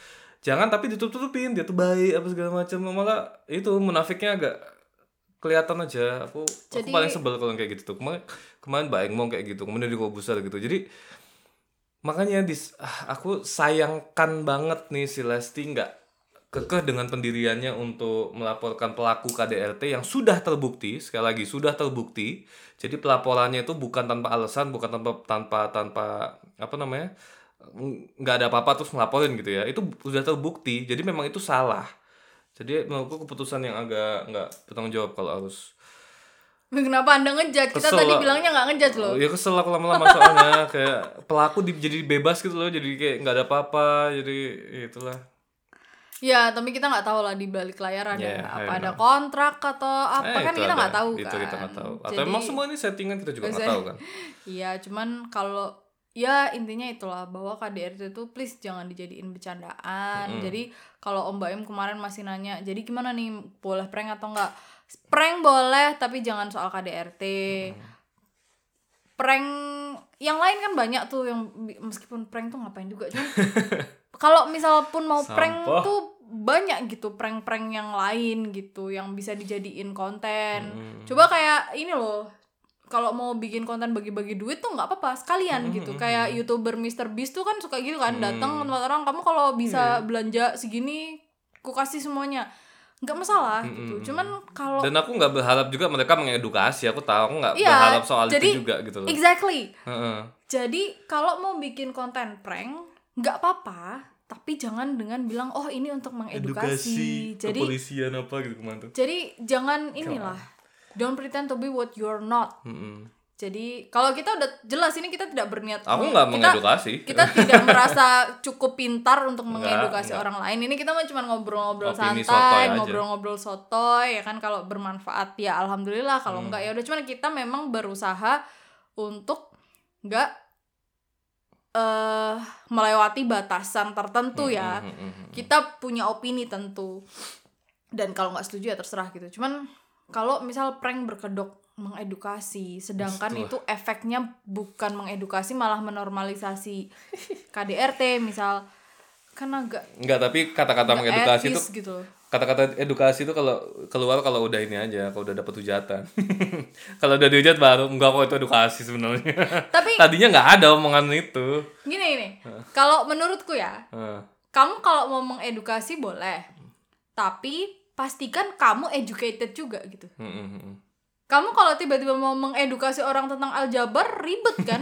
Jangan tapi ditutup-tutupin dia tuh baik apa segala macam malah itu munafiknya agak kelihatan aja. Aku aku Jadi- paling sebel kalau kayak gitu tuh. Kemarin kemarin baik mau kayak gitu kemudian di besar gitu. Jadi makanya dis ah, aku sayangkan banget nih si Lesti nggak kekeh dengan pendiriannya untuk melaporkan pelaku KDRT yang sudah terbukti sekali lagi sudah terbukti. Jadi pelaporannya itu bukan tanpa alasan bukan tanpa tanpa tanpa apa namanya nggak ada apa-apa terus ngelaporin gitu ya. Itu sudah terbukti jadi memang itu salah. Jadi menurutku keputusan yang agak nggak bertanggung jawab kalau harus. Kenapa anda ngejat? Kita Kesel tadi bilangnya nggak ngejat loh. ya kesel aku lama-lama soalnya. Kayak pelaku di, jadi bebas gitu loh jadi kayak nggak ada apa-apa jadi itulah Ya, tapi kita nggak tahu lah di balik layar ada Yeah, apa ada kontrak atau apa Eh, kan itu kita nggak tahu kan. itu kita nggak tahu atau Jadi- emang semua ini settingan kita juga nggak tahu kan Iya, cuman kalau ya intinya itulah bahwa KDRT itu please jangan dijadiin bercandaan. Jadi kalau Om Baim kemarin masih nanya, jadi gimana nih boleh prank atau enggak? Prank boleh, tapi jangan soal KDRT. Prank yang lain kan banyak tuh yang meskipun prank tuh ngapain juga cuman kalau misal pun mau prank Sampah. tuh banyak gitu prank-prank yang lain gitu yang bisa dijadiin konten. Coba kayak ini loh kalau mau bikin konten bagi-bagi duit tuh nggak apa-apa sekalian gitu. kayak youtuber Mr Beast tuh kan suka gitu kan datang tempat orang kamu kalau bisa belanja segini ku kasih semuanya. Nggak masalah gitu. cuman kalau dan aku nggak berharap juga mereka mengedukasi aku tahu aku nggak Iya, berharap soal jadi- itu juga gitu loh. exactly. Heeh. jadi kalau mau bikin konten prank nggak apa-apa tapi jangan dengan bilang oh ini untuk mengedukasi. Jadi kepolisian apa gitu tuh? jadi jangan inilah don't pretend to be what you're not. Mm-mm. Jadi kalau kita udah jelas ini kita tidak berniat aku nggak mengedukasi. Kita tidak merasa cukup pintar untuk Enggak, mengedukasi enggak. orang lain. Ini kita mah cuma ngobrol-ngobrol santai, ngobrol-ngobrol sotoy ya kan? Kalau bermanfaat ya alhamdulillah, kalau Hmm. enggak ya udah. Cuman kita memang berusaha untuk enggak eh melewati batasan tertentu ya. Mm, mm, mm, mm. Kita punya opini tentu. Dan kalau nggak setuju ya terserah gitu. Cuman kalau misal prank berkedok mengedukasi, sedangkan Betul. itu efeknya bukan mengedukasi malah menormalisasi KDRT misal kan agak Enggak, tapi kata-kata nggak mengedukasi itu gitu. Kata-kata edukasi itu kalau keluar kalau udah ini aja, kalau udah dapet hujatan. kalau udah dihujat baru enggak kok itu edukasi sebenarnya. Tapi Tadinya nggak ada omongan itu. gini gini, kalau menurutku ya, kamu kalau mau mengedukasi boleh, tapi pastikan kamu educated juga gitu. Mm, mm, mm. Kamu kalau tiba-tiba mau mengedukasi orang tentang aljabar ribet kan?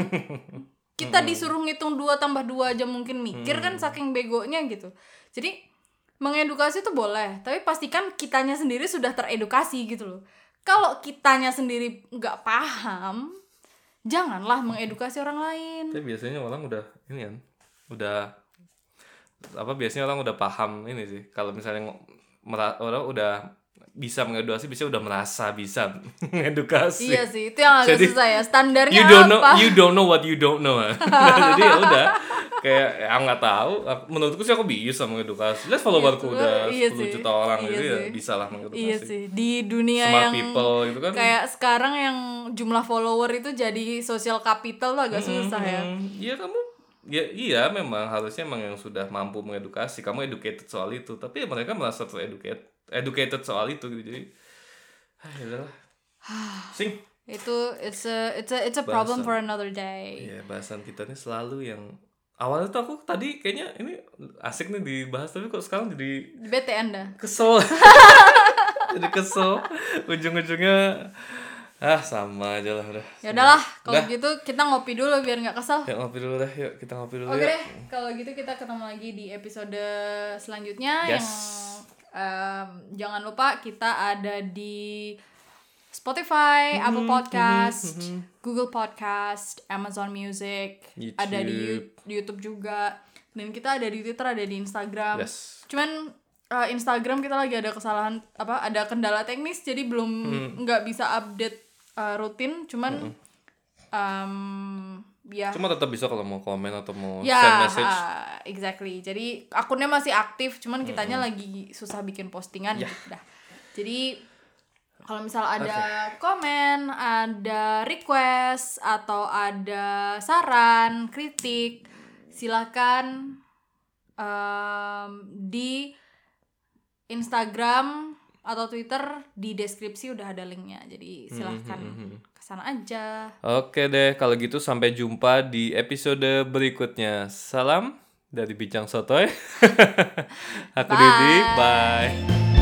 Kita disuruh ngitung 2 tambah 2 aja mungkin mikir kan saking begonya gitu. Jadi mengedukasi itu boleh, tapi pastikan kitanya sendiri sudah teredukasi gitu loh. Kalau kitanya sendiri nggak paham, janganlah mengedukasi orang lain. Tapi biasanya orang udah ini kan, udah apa biasanya orang udah paham ini sih. Kalau misalnya orang udah bisa mengedukasi, bisa udah merasa bisa mengedukasi. Iya sih, itu yang agak Jadi, susah ya. Standarnya you don't know, apa? you don't know what you don't know. Jadi ya udah kayak ya nggak tahu. Menurutku sih aku bisa mengedukasi. Lihat followerku Iya, udah iya 10 sih. juta orang Iya gitu ya bisa lah mengedukasi. Iya sih, di dunia Smart yang people gitu kan. kayak sekarang yang jumlah follower itu jadi social capital tuh agak susah ya. Hmm, Iya kamu ya iya memang harusnya emang yang sudah mampu mengedukasi kamu educated soal itu tapi ya mereka merasa tereducated educated soal itu gitu. Jadi ah ya udahlah sing. Itu it's a it's a it's a problem for another day. ya bahasan kita nih selalu yang awalnya tuh aku tadi kayaknya ini asik nih dibahas tapi kok sekarang jadi Bete Anda. kesel. Jadi kesel. Ujung-ujungnya ah sama aja lah udah. Ya udahlah, kalau gitu kita ngopi dulu biar nggak kesel. yuk ngopi dulu deh yuk kita ngopi dulu Oke deh, kalau gitu kita ketemu lagi di episode selanjutnya Yes. yang em, jangan lupa kita ada di Spotify, Mm-hmm, Apple Podcast, Google Podcast, Amazon Music, ada di YouTube. Yu- di YouTube juga, dan kita ada di Twitter, ada di Instagram. yes Cuman eh, Instagram kita lagi ada kesalahan apa? Ada kendala teknis, jadi belum Hmm. nggak bisa update eh, rutin. Cuman em, ya cuma tetap bisa kalau mau komen atau mau Ya, send message ah, exactly. Jadi akunnya masih aktif, cuman kitanya lagi susah bikin postingan Ya. gitu dah. Jadi kalau misal ada komen, ada request atau ada saran, kritik, silakan em, di Instagram atau Twitter di deskripsi udah ada linknya. Jadi silahkan ke sana aja. Oke deh, kalau gitu sampai jumpa di episode berikutnya. Salam dari Bincang Sotoy. Aku Didi, bye.